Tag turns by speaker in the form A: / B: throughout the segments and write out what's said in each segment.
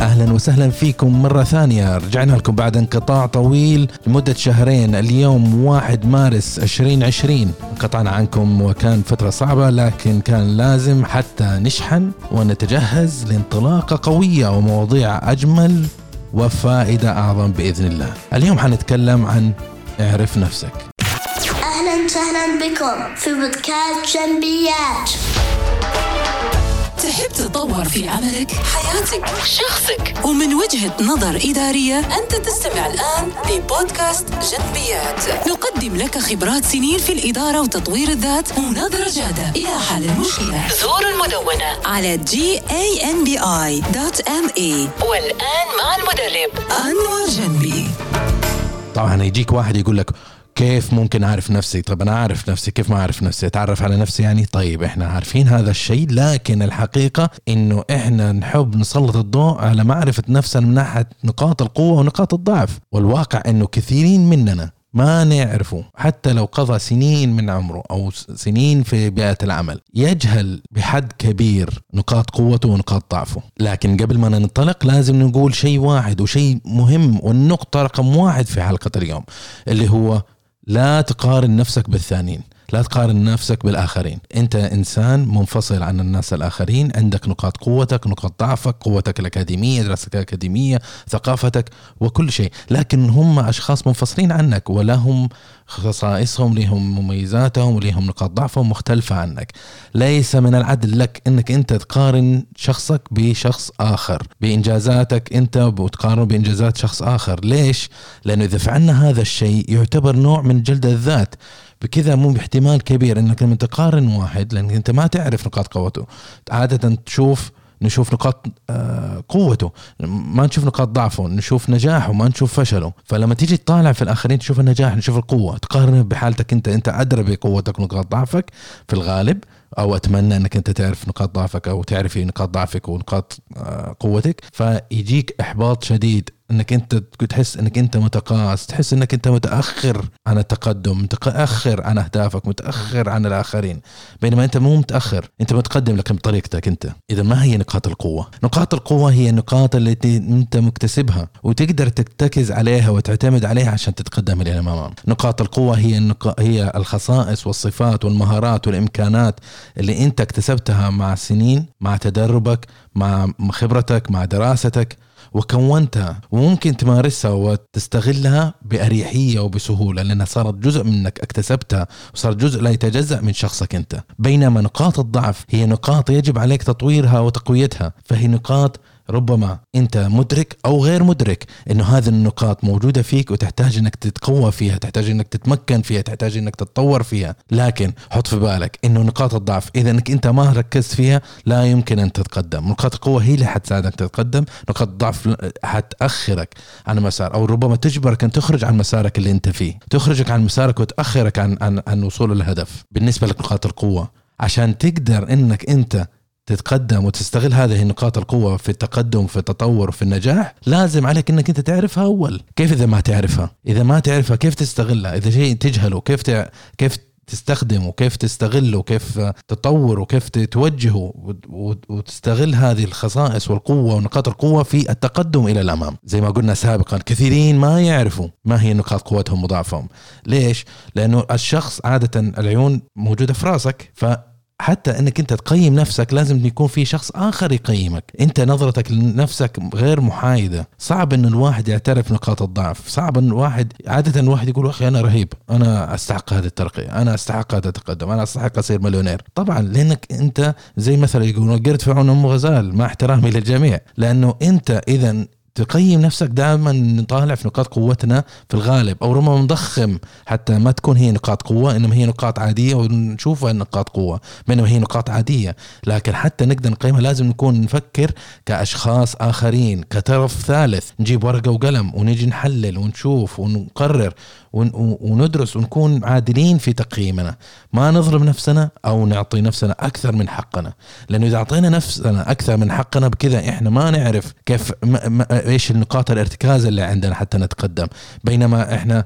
A: أهلا وسهلا فيكم مرة ثانية. رجعنا لكم بعد انقطاع طويل لمدة شهرين. اليوم 1 مارس 2020 انقطعنا عنكم وكان فترة صعبة لكن كان لازم حتى نشحن ونتجهز لانطلاقة قوية ومواضيع أجمل وفائدة أعظم بإذن الله. اليوم حنتكلم عن اعرف نفسك.
B: أهلا وسهلا بكم في بودكاست جنبيات.
C: تحب تتطور في عملك، حياتك، شخصك ومن وجهة نظر إدارية أنت تستمع الآن لبودكاست جنبيات. نقدم لك خبرات سنين في الإدارة وتطوير الذات ونظرة جادة. إلى حل المشكلة. زور المدونة على gambi.me والآن مع المدرب. أنور جنبي.
A: طبعا يجيك واحد يقول لك كيف ممكن أعرف نفسي؟ طب أنا أعرف نفسي كيف ما أعرف نفسي؟ أتعرف على نفسي؟ يعني طيب إحنا عارفين هذا الشيء لكن الحقيقة إنه إحنا نحب نسلط الضوء على معرفة نفسنا من ناحية نقاط القوة ونقاط الضعف. والواقع إنه كثيرين مننا ما نعرفه. حتى لو قضى سنين من عمره أو سنين في بيئة العمل يجهل بحد كبير نقاط قوته ونقاط ضعفه. لكن قبل ما ننطلق لازم نقول شيء واحد وشيء مهم والنقطة رقم واحد في حلقة اليوم اللي هو لا تقارن نفسك بالثانيين. لا تقارن نفسك بالآخرين. أنت إنسان منفصل عن الناس الآخرين عندك نقاط قوتك نقاط ضعفك قوتك الأكاديمية دراستك الأكاديمية ثقافتك وكل شيء. لكن هم أشخاص منفصلين عنك ولهم خصائصهم لهم مميزاتهم ولهم نقاط ضعفهم مختلفة عنك. ليس من العدل لك أنك أنت تقارن شخصك بشخص آخر بإنجازاتك أنت وتقارن بإنجازات شخص آخر. ليش؟ لأنه إذا فعلنا هذا الشيء يعتبر نوع من جلد الذات. بكذا مو باحتمال كبير إنك لما تقارن واحد لأنك أنت ما تعرف نقاط قوته. عادة تشوف نشوف نقاط آه، قوته. ما نشوف نقاط ضعفه نشوف نجاحه ما نشوف فشله. فلما تيجي تطالع في الآخرين تشوف النجاح نشوف القوة. تقارن بحالتك أنت. أنت أدرى بقوتك ونقاط ضعفك في الغالب أو أتمنى إنك أنت تعرف نقاط ضعفك أو تعرفي نقاط ضعفك ونقاط آه، قوتك. فيجيك إحباط شديد. إنك أنت تحس إنك أنت متقاعس تحس إنك أنت متأخر عن التقدم متأخر عن أهدافك متأخر عن الآخرين. بينما أنت مو متأخر أنت متقدم لكن بطريقتك أنت. إذا ما هي نقاط القوة؟ نقاط القوة هي النقاط التي أنت مكتسبها وتقدر ترتكز عليها وتعتمد عليها عشان تتقدم إلى الأمام. نقاط القوة هي النق... هي الخصائص والصفات والمهارات والإمكانات اللي أنت اكتسبتها مع سنين مع تدربك مع خبرتك مع دراستك. وكونتها وممكن تمارسها وتستغلها بأريحية وبسهولة لأنها صارت جزء منك اكتسبتها وصار جزء لا يتجزأ من شخصك أنت. بينما نقاط الضعف هي نقاط يجب عليك تطويرها وتقويتها فهي نقاط ربما انت مدرك أو غير مدرك انه هذه النقاط موجودة فيك وتحتاج انك تتقوى فيها تحتاج انك تتمكن فيها تحتاج انك تتطور فيها. لكن حط في بالك انه نقاط الضعف إذا انك انت ما ركزت فيها لا يمكن أن تتقدم. نقاط القوة هي اللي حتساعدك تتقدم. نقاط الضعف حتأخرك عن مسار أو ربما تجبرك أن تخرج عن مسارك اللي أنت فيه. تخرجك عن مسارك وتأخرك عن عن عن وصول الهدف. بالنسبة لك نقاط القوة عشان تقدر إنك أنت تتقدم وتستغل هذه نقاط القوة في التقدم في التطور في النجاح لازم عليك إنك أنت تعرفها أول. كيف إذا ما تعرفها؟ إذا ما تعرفها كيف تستغلها؟ إذا شيء تجهله كيف تع... كيف تستخدمه؟ وكيف تستغله؟ وكيف تطوره؟ وكيف توجهه؟ وتستغل هذه الخصائص والقوة ونقاط القوة في التقدم إلى الأمام. زي ما قلنا سابقا كثيرين ما يعرفوا ما هي نقاط قوتهم وضعفهم. ليش؟ لأنه الشخص عادة العيون موجودة في راسك ف حتى إنك أنت تقيم نفسك لازم يكون في شخص آخر يقيمك. أنت نظرتك لنفسك غير محايدة. صعب إن الواحد يعترف نقاط الضعف. صعب إن الواحد عادة الواحد يقول أخي أنا رهيب. أنا أستحق هذه الترقيه أنا أستحق هذا التقدم. أنا أستحق أصير مليونير. طبعا لأنك أنت زي مثلا يقولون قرد فرعون ام غزال. مع احترامي للجميع. لأنه أنت اذا تقيم نفسك دائما نطالع في نقاط قوتنا في الغالب أو ربما نضخم حتى ما تكون هي نقاط قوة إنما هي نقاط عادية ونشوفها نقاط قوة بينما هي نقاط عادية. لكن حتى نقدر نقيمها لازم نكون نفكر كأشخاص آخرين كطرف ثالث. نجيب ورقة وقلم ونجي نحلل ونشوف ونقرر وندرس ونكون عادلين في تقييمنا. ما نظلم نفسنا أو نعطي نفسنا أكثر من حقنا. لأنه إذا أعطينا نفسنا أكثر من حقنا بكذا إحنا ما نعرف كيف إيش النقاط الارتكاز اللي عندنا حتى نتقدم. بينما إحنا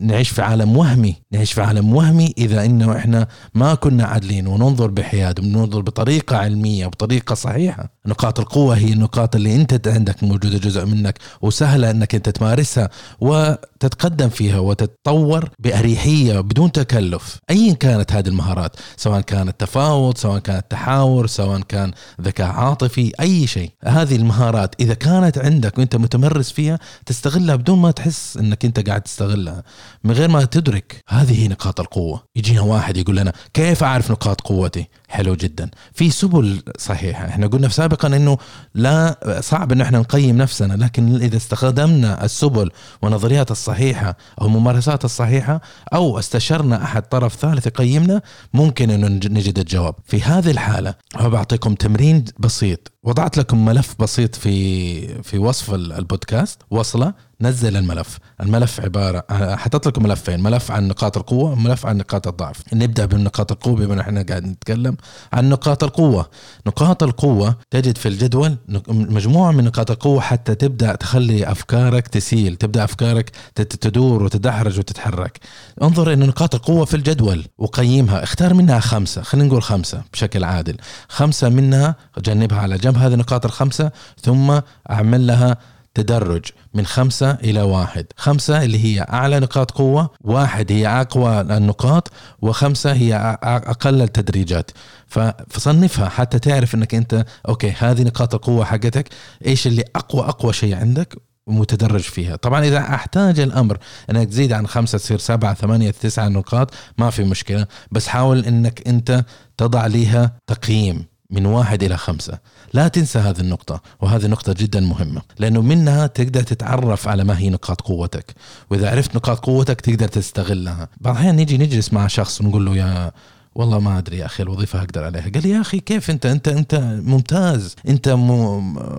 A: نعيش في عالم وهمي. نعيش في عالم وهمي إذا إنه إحنا ما كنا عادلين. وننظر بحياد. وننظر بطريقة علمية وبطريقه صحيحة. نقاط القوة هي النقاط اللي أنت عندك موجودة جزء منك وسهلة إنك أنت تمارسها وتتقدم فيها. وتتطور بأريحية بدون تكلف. ايا كانت هذه المهارات سواء كانت تفاوض سواء كانت تحاور سواء كان ذكاء عاطفي أي شيء. هذه المهارات إذا كانت عندك وأنت متمرس فيها تستغلها بدون ما تحس إنك أنت قاعد تستغلها. من غير ما تدرك هذه هي نقاط القوة. يجينا واحد يقول لنا كيف أعرف نقاط قوتي؟ حلو جدا. في سبل صحيحة. إحنا قلنا سابقا إنه لا صعب ان إحنا نقيم نفسنا لكن إذا استخدمنا السبل والنظريات الصحيحة أو الممارسات الصحيحة أو استشرنا أحد طرف ثالث يقيمنا ممكن إنه نج- نجد الجواب. في هذه الحالة هو بعطيكم تمرين بسيط. وضعت لكم ملف بسيط في في وصف ال- البودكاست. وصلة نزل الملف. الملف عبارة حطيت لكم ملفين. ملف عن نقاط القوة وملف عن نقاط الضعف. نبدأ بنقاط القوة بما إحنا قاعد نتكلم عن نقاط القوة. نقاط القوة تجد في الجدول مجموعة من نقاط القوة حتى تبدأ تخلي أفكارك تسيل تبدأ أفكارك تدور وتدحرج وتتحرك. انظر إن نقاط القوة في الجدول. وقيمها اختار منها خمسة. خلينا نقول خمسة بشكل عادل. خمسة منها جنبها على جنب هذه النقاط الخمسة ثم أعمل لها تدرج من خمسة إلى واحد. خمسة اللي هي أعلى نقاط قوة واحد هي أقوى النقاط وخمسة هي أقل التدريجات. فصنفها حتى تعرف أنك أنت أوكي هذه نقاط القوة حقتك إيش اللي أقوى أقوى شيء عندك؟ متدرج فيها. طبعا إذا أحتاج الأمر أنك تزيد عن خمسة تصير سبعة ثمانية تسعة نقاط ما في مشكلة. بس حاول أنك أنت تضع لها تقييم. من واحد إلى خمسة. لا تنسى هذه النقطة وهذه نقطة جدا مهمة لأنه منها تقدر تتعرف على ما هي نقاط قوتك. وإذا عرفت نقاط قوتك تقدر تستغلها. بعض الأحيان نيجي نجلس مع شخص ونقول له يا والله ما أدري يا أخي الوظيفة أقدر عليها. قال لي يا أخي كيف أنت؟ أنت أنت ممتاز. أنت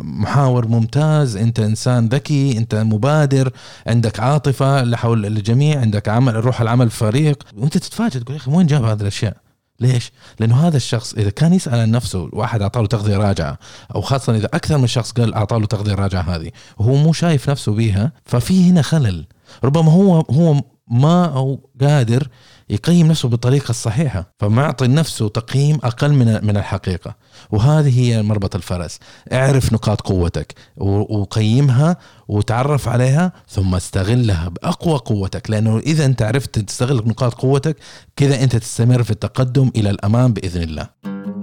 A: محاور ممتاز. أنت إنسان ذكي. أنت مبادر. عندك عاطفة لحول الجميع. عندك عمل روح العمل فريق. وأنت تتفاجئ تقول يا أخي وين جاب هذه الأشياء؟ ليش؟ لأنه هذا الشخص إذا كان يسأل عن نفسه واحد أعطاه له تغذيه راجعه أو خاصة إذا أكثر من شخص قال أعطاه له تغذيه راجعه هذه وهو مو شايف نفسه بيها ففي هنا خلل ربما هو هو ما هو قادر يقيم نفسه بالطريقة الصحيحة فمعطي نفسه تقييم أقل من من الحقيقة. وهذه هي مربط الفرس. اعرف نقاط قوتك وقيمها وتعرف عليها ثم استغلها بأقوى قوتك. لأنه إذا أنت عرفت تستغل نقاط قوتك كذا أنت تستمر في التقدم إلى الامام بإذن الله.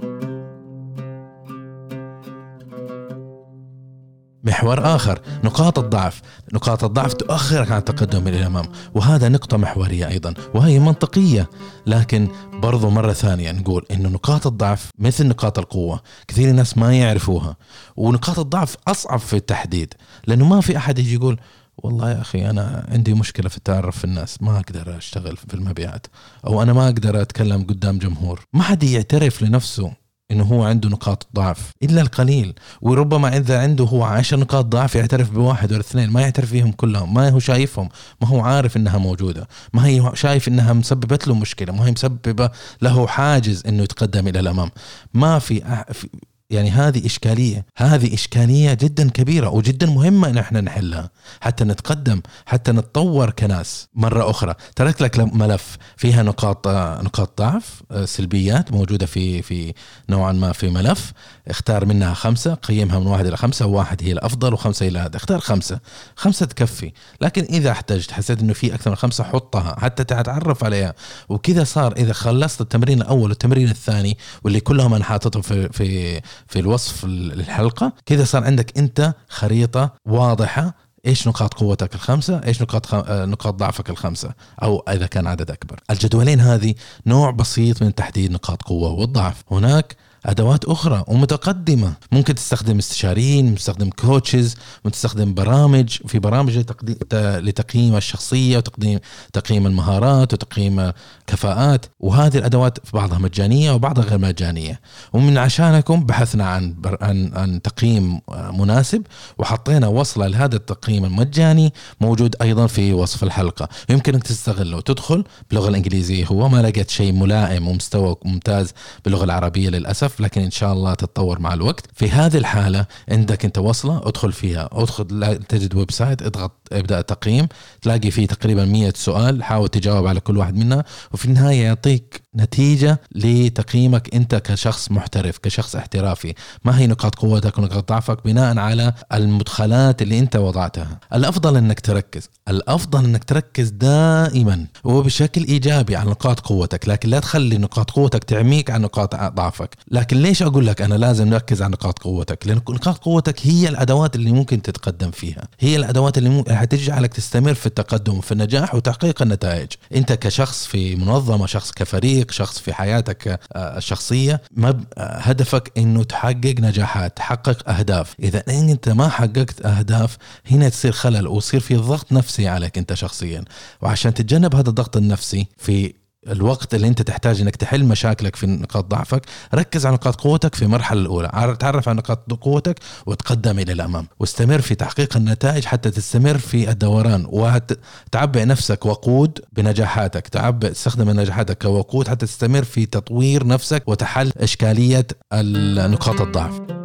A: محور آخر نقاط الضعف. نقاط الضعف تؤخرك عن التقدم إلى الأمام وهذا نقطة محورية أيضا وهي منطقية. لكن برضو مرة ثانية نقول إنه نقاط الضعف مثل نقاط القوة كثير ناس ما يعرفوها. ونقاط الضعف أصعب في التحديد لأنه ما في أحد يجي يقول والله يا أخي أنا عندي مشكلة في التعرف في الناس ما أقدر أشتغل في المبيعات أو أنا ما أقدر أتكلم قدام جمهور. ما حد يعترف لنفسه. إنه هو عنده نقاط ضعف إلا القليل. وربما إذا عنده هو عشر نقاط ضعف يعترف بواحد ولا اثنين ما يعترف فيهم كلهم ما هو شايفهم ما هو عارف إنها موجودة ما هي شايف إنها مسببت له مشكلة ما هي مسببة له حاجز إنه يتقدم إلى الأمام. ما في, أح... في يعني هذه إشكالية. هذه إشكالية جدا كبيرة وجدا مهمة إن إحنا نحلها. حتى نتقدم حتى نتطور كناس مرة أخرى. تركت لك ملف. فيها نقاط نقاط ضعف سلبيات موجودة في في نوعا ما في ملف. اختار منها خمسة قيمها من واحد إلى خمسة واحد هي الأفضل وخمسة إلى هذا. اختار خمسة. خمسة تكفي. لكن إذا احتجت حسيت إنه في أكثر من خمسة حطها. حتى تتعرف عليها. وكذا صار إذا خلصت التمرين الأول والتمرين الثاني واللي كلهم أنا حاططهم في في في الوصف الحلقة. كذا صار عندك أنت خريطة واضحة. إيش نقاط قوتك الخمسة؟ إيش نقاط خ... نقاط ضعفك الخمسة؟ أو إذا كان عدد أكبر. الجدولين هذه نوع بسيط من تحديد نقاط قوة والضعف. هناك أدوات أخرى ومتقدمة. ممكن تستخدم استشاريين تستخدم كوتشز تستخدم برامج. في برامج لتقييم الشخصية وتقديم تقييم المهارات وتقييم كفاءات وهذه الأدوات بعضها مجانية وبعضها غير مجانية. ومن عشانكم بحثنا عن بر... عن عن تقييم مناسب وحطينا وصله لهذا التقييم المجاني موجود أيضا في وصف الحلقة. يمكنك تستغله وتدخل باللغة الإنجليزية هو ما لقيت شيء ملائم ومستوى ممتاز باللغة العربية للأسف. موظف لكن إن شاء الله تتطور مع الوقت. في هذه الحالة عندك أنت وصلة ادخل فيها. ادخل تجد website اضغط ابدا تقييم تلاقي فيه تقريبا 100 سؤال حاول تجاوب على كل واحد منها وفي النهاية يعطيك نتيجة لتقييمك أنت كشخص محترف كشخص احترافي. ما هي نقاط قوتك ونقاط ضعفك؟ بناء على المدخلات اللي أنت وضعتها. الأفضل أنك تركز. الأفضل أنك تركز دائما وبشكل إيجابي على نقاط قوتك. لكن لا تخلي نقاط قوتك تعميك عن نقاط ضعفك. لكن ليش أقول لك أنا لازم نركز على نقاط قوتك؟ لأن نقاط قوتك هي الأدوات اللي ممكن تتقدم فيها. هي الأدوات اللي ممكن حتجعلك تستمر في التقدم وفي النجاح وتحقيق النتائج. أنت كشخص في منظمة شخص كفريق شخص في حياتك آه، الشخصية ما آه، هدفك إنه تحقق نجاحات تحقق أهداف. إذا أنت ما حققت أهداف هنا تصير خلل ويصير في ضغط نفسي عليك أنت شخصيا. وعشان تتجنب هذا الضغط النفسي في الوقت اللي انت تحتاج انك تحل مشاكلك في نقاط ضعفك ركز على نقاط قوتك في المرحلة الأولى. تعرف على نقاط قوتك وتقدم إلى الأمام. واستمر في تحقيق النتائج حتى تستمر في الدوران. وتعبئ نفسك وقود بنجاحاتك. تعبئ استخدم نجاحاتك كوقود حتى تستمر في تطوير نفسك وتحل إشكالية ال- نقاط الضعف.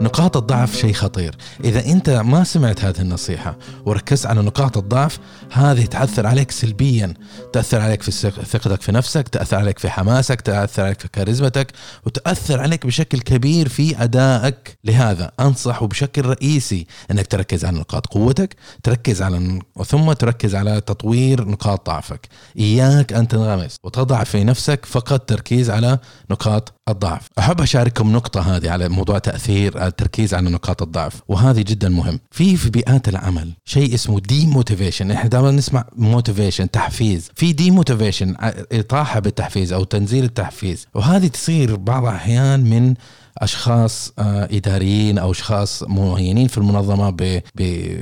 A: نقاط الضعف شيء خطير. إذا أنت ما سمعت هذه النصيحة وركزت على نقاط الضعف هذه تأثر عليك سلبيا. تأثر عليك في ثق- ثقتك في نفسك تأثر عليك في حماسك تأثر عليك في كاريزمتك وتأثر عليك بشكل كبير في أدائك. لهذا أنصح بشكل رئيسي أنك تركز على نقاط قوتك تركز على ثم تركز على تطوير نقاط ضعفك. إياك أن تنغمس وتضع في نفسك فقط تركيز على نقاط الضعف. أحب أشارككم نقطة هذه على موضوع تأثير التركيز على نقاط الضعف وهذه جدا مهم. في في بيئات العمل شيء اسمه demotivation إحنا دائما نسمع motivation تحفيز. في demotivation إطاحة بالتحفيز أو تنزيل التحفيز. وهذه تصير بعض الأحيان من أشخاص آه، إداريين أو أشخاص معينين في المنظمة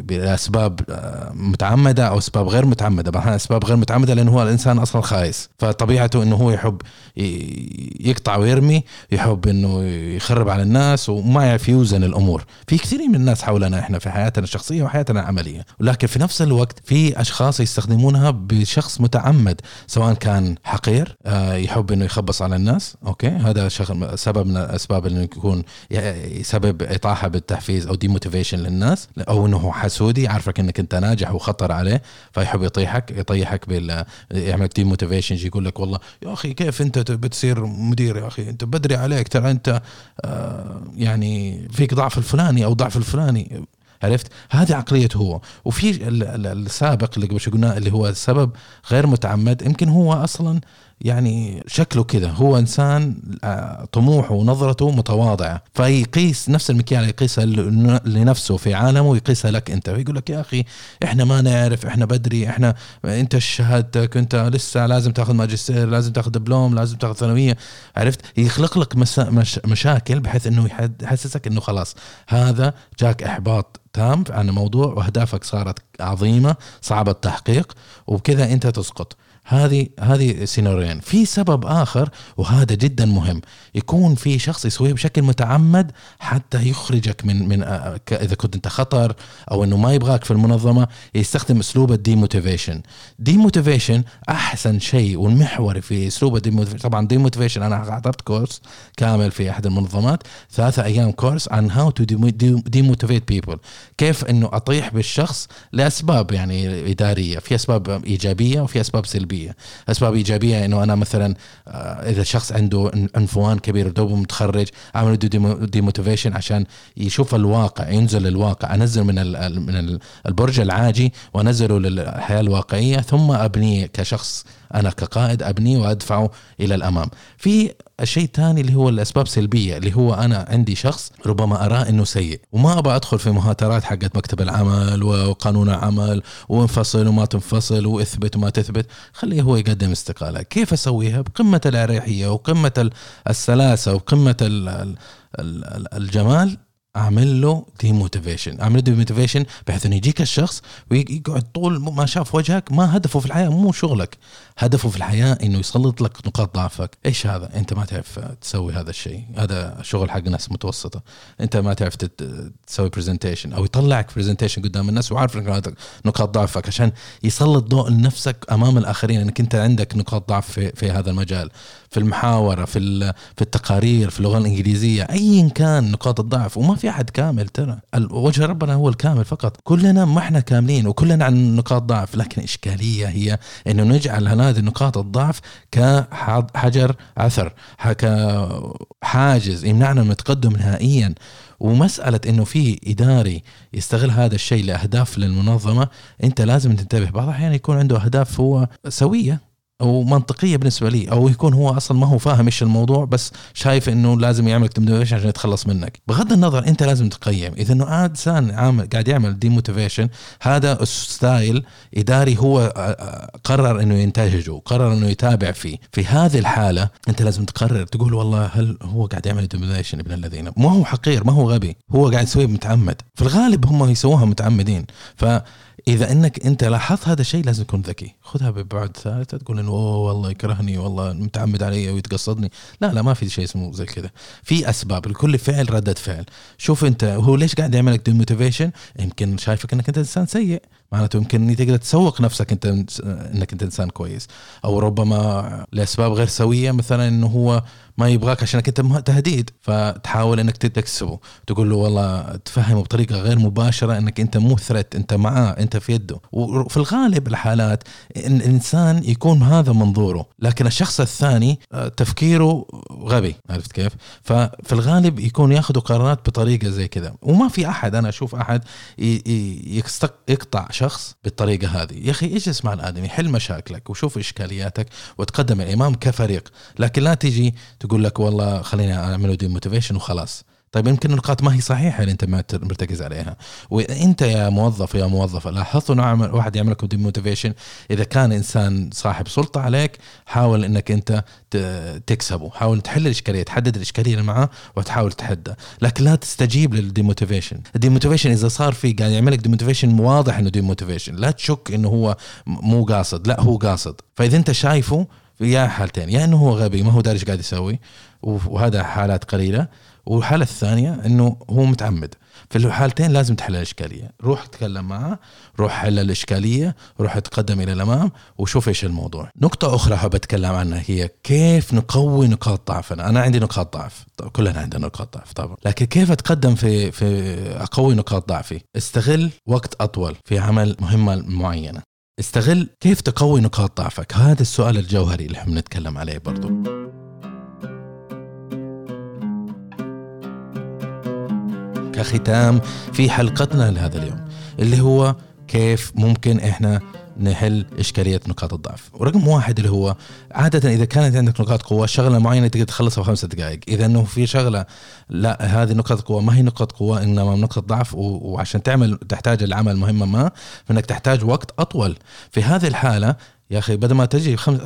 A: بأسباب آه، متعمدة أو أسباب غير متعمدة. الأحيان أسباب غير متعمدة؟ لأنه هو الإنسان أصلا خايس. فطبيعته إنه هو يحب يقطع ويرمي يحب إنه يخرب على الناس وما يعرف يوزن الأمور. في كثير من الناس حولنا إحنا في حياتنا الشخصية وحياتنا العملية. ولكن في نفس الوقت في أشخاص يستخدمونها بشخص متعمد سواء كان حقير آه، يحب إنه يخبص على الناس. أوكي؟ هذا شغل سبب من الاسباب إنه يكون سبب إطاحة بالتحفيز أو demotivation للناس أو إنه هو حسودي يعرفك إنك أنت ناجح وخطر عليه فيحب يطيحك يطيحك بال يعملك demotivation يقول لك والله يا أخي كيف أنت بتصير مدير يا أخي؟ أنت بدري عليك ترى أنت آه، يعني فيك ضعف الفلاني أو ضعف الفلاني. عرفت؟ هذه عقليته هو. وفي ال- ال- السابق اللي قبل قلنا اللي هو سبب غير متعمد يمكن هو أصلا يعني شكله كذا هو إنسان آه، طموحه ونظرته متواضعة. فيقيس نفس المكيال يقيسها لنفسه في عالمه ويقيسها لك أنت. ويقول لك يا أخي إحنا ما نعرف إحنا بدري إحنا أنت شهادتك أنت لسه لازم تاخذ ماجستير لازم تاخذ دبلوم لازم تاخذ ثانوية. عرفت؟ يخلق لك مسا مش مشاكل بحيث إنه يحسسك إنه خلاص هذا جاك إحباط تام عن الموضوع وأهدافك صارت عظيمة صعبه التحقيق وبكذا أنت تسقط. هذه هذه سيناريوين في سبب آخر وهذا جدا مهم. يكون في شخص يسويه بشكل متعمد حتى يخرجك من من آه، ك- إذا كنت أنت خطر أو إنه ما يبغاك في المنظمة يستخدم أسلوب ال demotivation demotivation أحسن شيء والمحوري في أسلوب ال demotivation طبعا demotivation أنا حضرت course كامل في أحد المنظمات. ثلاثة أيام course عن how to demotivate people كيف إنه أطيح بالشخص لأسباب يعني إدارية. في أسباب إيجابية وفي أسباب سلبية. أسباب إيجابية إنه أنا مثلا آه، إذا شخص عنده عنفوان كبير دوبه متخرج أعمل ديموتيفيشن عشان يشوف الواقع ينزل الواقع أنزل من من ال- البرج العاجي وأنزله للحياة الواقعية ثم أبنيه كشخص أنا كقائد ابنيه وادفعه إلى الأمام. في الشيء الثاني اللي هو الأسباب سلبية اللي هو أنا عندي شخص ربما أراه إنه سيء وما أبغى أدخل في مهاترات حقت مكتب العمل وقانون العمل وانفصل وما تنفصل وإثبت وما تثبت. خليه هو يقدم استقالة. كيف أسويها؟ بقمة الأريحية وقمة ال- السلاسة وقمة ال- ال- ال- الجمال أعمل له demotivation أعمل له demotivation بحيث إنه يجيك الشخص ويقعد طول ما شاف وجهك ما هدفه في الحياة مو شغلك. هدفه في الحياة إنه يسلط لك نقاط ضعفك. إيش هذا؟ أنت ما تعرف تسوي هذا الشيء. هذا شغل حق ناس متوسطة. أنت ما تعرف تسوي presentation أو يطلعك presentation قدام الناس وعارف نقاط ضعفك عشان يسلط ضوء لنفسك أمام الآخرين إنك أنت عندك نقاط ضعف في, في هذا المجال. في المحاورة في في التقارير في اللغة الإنجليزية ايا كان نقاط الضعف وما في أحد كامل ترى. وجه ربنا هو الكامل فقط. كلنا ما إحنا كاملين وكلنا عن نقاط ضعف. لكن إشكالية هي إنه نجعل هذه نقاط الضعف كحجر عثر كحاجز يمنعنا من التقدم نهائيا. ومسألة إنه في إداري يستغل هذا الشيء لأهداف للمنظمة أنت لازم تنتبه. بعض الأحيان يكون عنده أهداف هو سوية. أو منطقية بالنسبة لي أو يكون هو أصلا ما هو فاهم إيش الموضوع بس شايف إنه لازم يعمل demotivation عشان يتخلص منك. بغض النظر أنت لازم تقيم. إذا إنه انسان عامل قاعد يعمل demotivation هذا style إداري هو آه، آه، قرر إنه ينتهجه قرر إنه يتابع فيه. في هذه الحالة أنت لازم تقرر تقول والله هل هو قاعد يعمل demotivation ابن الذين؟ ما هو حقير ما هو غبي هو قاعد يسويه متعمد. في الغالب هم يسووها متعمدين. ف إذا إنك أنت لاحظت هذا الشيء لازم تكون ذكي. خذها ببعد ثالثه تقول إنه أوه والله يكرهني والله متعمد علي ويتقصدني. لا لا ما في شيء اسمه زي كذا. في أسباب لكل فعل ردة فعل. شوف أنت هو ليش قاعد يعمل لك ديموتيفيشن يمكن شايفك إنك أنت إنسان سيء. معناته يمكن تقدر تسوق نفسك أنت إنك أنت إنسان كويس. أو ربما لأسباب غير سوية مثلا إنه هو ما يبغاك عشانك أنت تهديد. فتحاول إنك تكسبه. تقول له والله تفهمه بطريقة غير مباشرة إنك أنت مو ثريت أنت معاه أنت في يده. وفي الغالب الحالات إن الإنسان يكون هذا منظوره. لكن الشخص الثاني آه، تفكيره غبي. عرفت كيف؟ ففي الغالب يكون ياخذ قرارات بطريقة زي كذا. وما في أحد أنا أشوف أحد يقطع شخص بالطريقة هذه. يا أخي اجلس مع الادمي حل مشاكلك وشوف إشكالياتك وتقدم الإمام كفريق. لكن لا تيجي تقول لك والله خليني أعمل demotivation وخلاص. طيب يمكن النقاط ما هي صحيحة اللي أنت معت- مرتكز عليها. وأنت يا موظف يا موظفة لاحظت إنه واحد يعمل لكم demotivation إذا كان إنسان صاحب سلطة عليك حاول إنك أنت تكسبه. حاول تحل الإشكالية تحدد الإشكالية اللي معاه وتحاول تحدها لكن لا تستجيب لل demotivation ال demotivation إذا صار في قاعد يعمل لك demotivation واضح إنه demotivation لا تشك إنه هو مو قاصد. لا هو قاصد. فإذا أنت شايفه يا حالتين يا إنه هو غبي ما هو داري إيش قاعد يسوي؟ وهذا حالات قليلة. والحالة الثانية إنه هو متعمد. في الحالتين لازم تحل الإشكالية. روح تكلم معه روح حل الإشكالية روح تقدم إلى الإمام وشوف إيش الموضوع. نقطة أخرى حاب أتكلم عنها هي كيف نقوي نقاط ضعفنا. أنا عندي نقاط ضعف. طب كلنا عندنا نقاط ضعف طبعا. لكن كيف أتقدم في في أقوي نقاط ضعفي؟ استغل وقت أطول في عمل مهمة معينة. استغل كيف تقوي نقاط ضعفك. هذا السؤال الجوهري اللي إحنا بنتكلم عليه برضو. كختام في حلقتنا لهذا اليوم اللي هو كيف ممكن إحنا نحل إشكالية نقاط الضعف. ورقم واحد اللي هو عادة إذا كانت عندك نقاط قوة شغلة معينة تقدر تخلصها في خمسة دقائق. إذا إنه في شغلة لا هذه نقاط قوة ما هي نقاط قوة إنما نقطة ضعف وعشان تعمل تحتاج العمل مهمة ما فإنك تحتاج وقت أطول. في هذه الحالة يا أخي بدل ما تجي خمس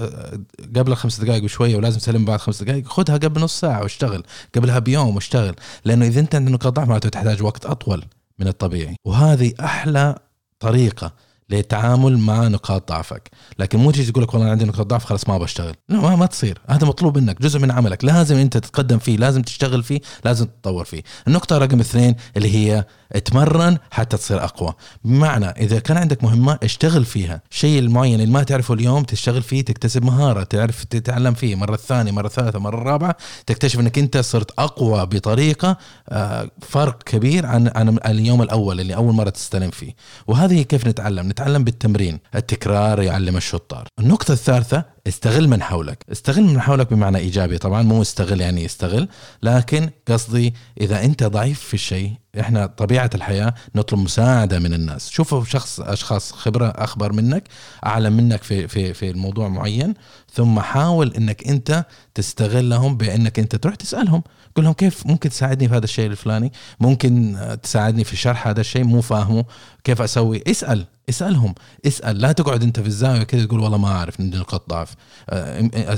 A: قبل خمس دقائق وشويه ولازم تسلم بعد خمس دقائق خذها قبل نص ساعة واشتغل. قبلها بيوم واشتغل. لأنه إذا أنت عندك نقاط ضعف معناته تحتاج وقت أطول من الطبيعي. وهذه أحلى طريقة للتعامل مع نقاط ضعفك. لكن مو تيجي تقول لك والله أنا عندي نقاط ضعف خلاص ما بشتغل. لا ما, ما تصير. هذا مطلوب منك جزء من عملك. لازم أنت تتقدم فيه لازم تشتغل فيه لازم تتطور فيه. النقطة رقم اثنين اللي هي اتمرن حتى تصير أقوى. بمعنى إذا كان عندك مهمة اشتغل فيها. الشيء المعين اللي ما تعرفه اليوم تشتغل فيه تكتسب مهارة تعرف تتعلم فيه. مرة الثانية مرة الثالثه مرة الرابعه تكتشف إنك أنت صرت أقوى بطريقة آه، فرق كبير عن عن اليوم الأول اللي أول مرة تستلم فيه. وهذه كيف نتعلم؟ نتعلم بالتمرين. التكرار يعلم الشطار. النقطة الثالثة استغل من حولك. استغل من حولك بمعنى إيجابي طبعا مو استغل يعني يستغل لكن قصدي إذا أنت ضعيف في الشيء إحنا طبيعة الحياة نطلب مساعدة من الناس. شوفوا شخص أشخاص خبرة أخبر منك أعلم منك في في في الموضوع معين ثم حاول إنك أنت تستغلهم بأنك أنت تروح تسألهم. قول لهم كيف ممكن تساعدني في هذا الشيء الفلاني؟ ممكن تساعدني في شرح هذا الشيء؟ مو فاهمه. كيف أسوي؟ اسأل. اسألهم. اسأل. لا تقعد أنت في الزاوية كذا تقول والله ما أعرف نقاط ضعف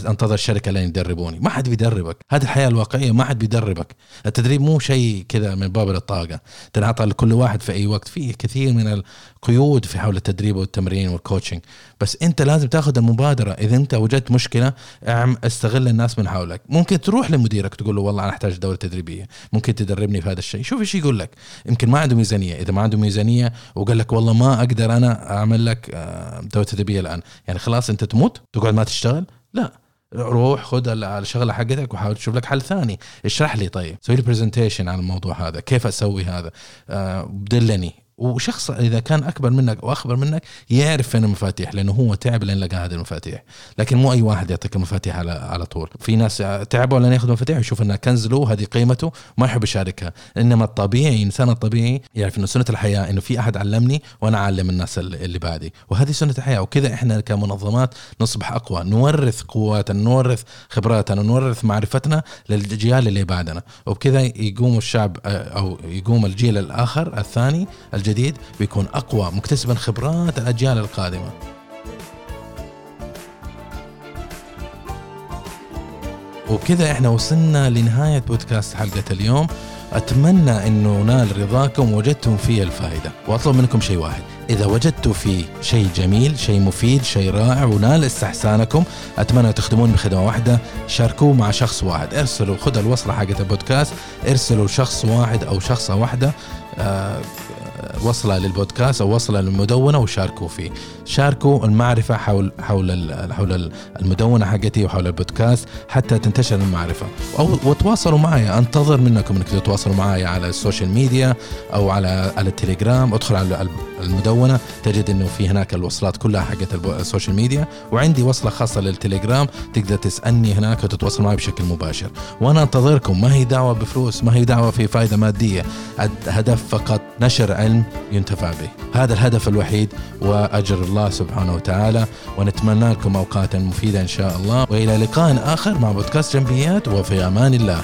A: انتظر الشركة لين يدربوني. ما حد بيدربك. هذه الحياة الواقعية ما حد بيدربك. التدريب مو شيء كذا من باب الطاقة. تنعطى لكل واحد في أي وقت. في كثير من القيود في حول التدريب والتمرين والكوتشنج بس انت لازم تاخذ المبادرة. إذا انت وجدت مشكلة استغل الناس من حولك. ممكن تروح لمديرك تقول له والله أنا أحتاج دورة تدريبية. ممكن تدربني في هذا الشيء. شوف إيش يقول لك. يمكن ما عنده ميزانية. إذا ما عنده ميزانية وقال لك والله ما أقدر أنا أعمل لك آه، دورة تدريبية الآن. يعني خلاص أنت تموت؟ تقعد ما تشتغل؟ لا. روح خذ الشغلة حقتك وحاول تشوف لك حل ثاني. اشرح لي طيب. سوي لي presentation عن الموضوع هذا. كيف أسوي هذا؟ آه دلني. وشخص إذا كان أكبر منك أو أخبر منك يعرف فين المفاتيح لأنه هو تعب لين لقى هذه المفاتيح. لكن مو أي واحد يعطيك المفاتيح على على طول. في ناس تعبوا لين يأخذوا المفاتيح ويشوف إنها كنز له هذه قيمته ما يحب يشاركها. إنما الطبيعي الإنسان الطبيعي يعرف إنه سنة الحياة إنه في أحد علمني وأنا أعلم الناس اللي بعدي. وهذه سنة الحياة. وكذا إحنا كمنظمات نصبح أقوى. نورث قواتنا نورث خبراتنا نورث معرفتنا للجيال اللي بعدنا. وبكذا يقوم الشعب أو يقوم الجيل الآخر الثاني الجيل الجديد بيكون أقوى مكتسبا خبرات الأجيال القادمة. وبكذا إحنا وصلنا لنهاية بودكاست حلقة اليوم. أتمنى أنه نال رضاكم وجدتم فيه الفائدة. وأطلب منكم شيء واحد. إذا وجدتوا فيه شيء جميل شيء مفيد شيء رائع ونال استحسانكم أتمنى تخدمون بخدمة واحدة. شاركوه مع شخص واحد. ارسلوا خذ الوصلة حقت البودكاست. ارسلوا شخص واحد أو شخصة واحدة. آه وصلة للبودكاست أو وصلة للمدونة وشاركوا فيه. شاركوا المعرفة حول حول حول المدونة حقتي وحول البودكاست حتى تنتشر المعرفة. أو وتواصلوا معي. أنتظر منكم إنكم تتواصلوا معي على ال social media أو على على التليجرام. ادخل على المدونة. تجد إنه في هناك الوصلات كلها حقت ال social media. وعندي وصلة خاصة للتليجرام. تقدر تسألني هناك وتتواصل معي بشكل مباشر. وأنا أنتظركم. ما هي دعوة بفلوس؟ ما هي دعوة في فائده مادية؟ الهدف فقط نشر علم ينتفع به. هذا الهدف الوحيد وأجر الله سبحانه وتعالى ونتمنى لكم أوقاتا مفيدة إن شاء الله. وإلى لقاء آخر مع بودكاست جنبيات وفي أمان الله.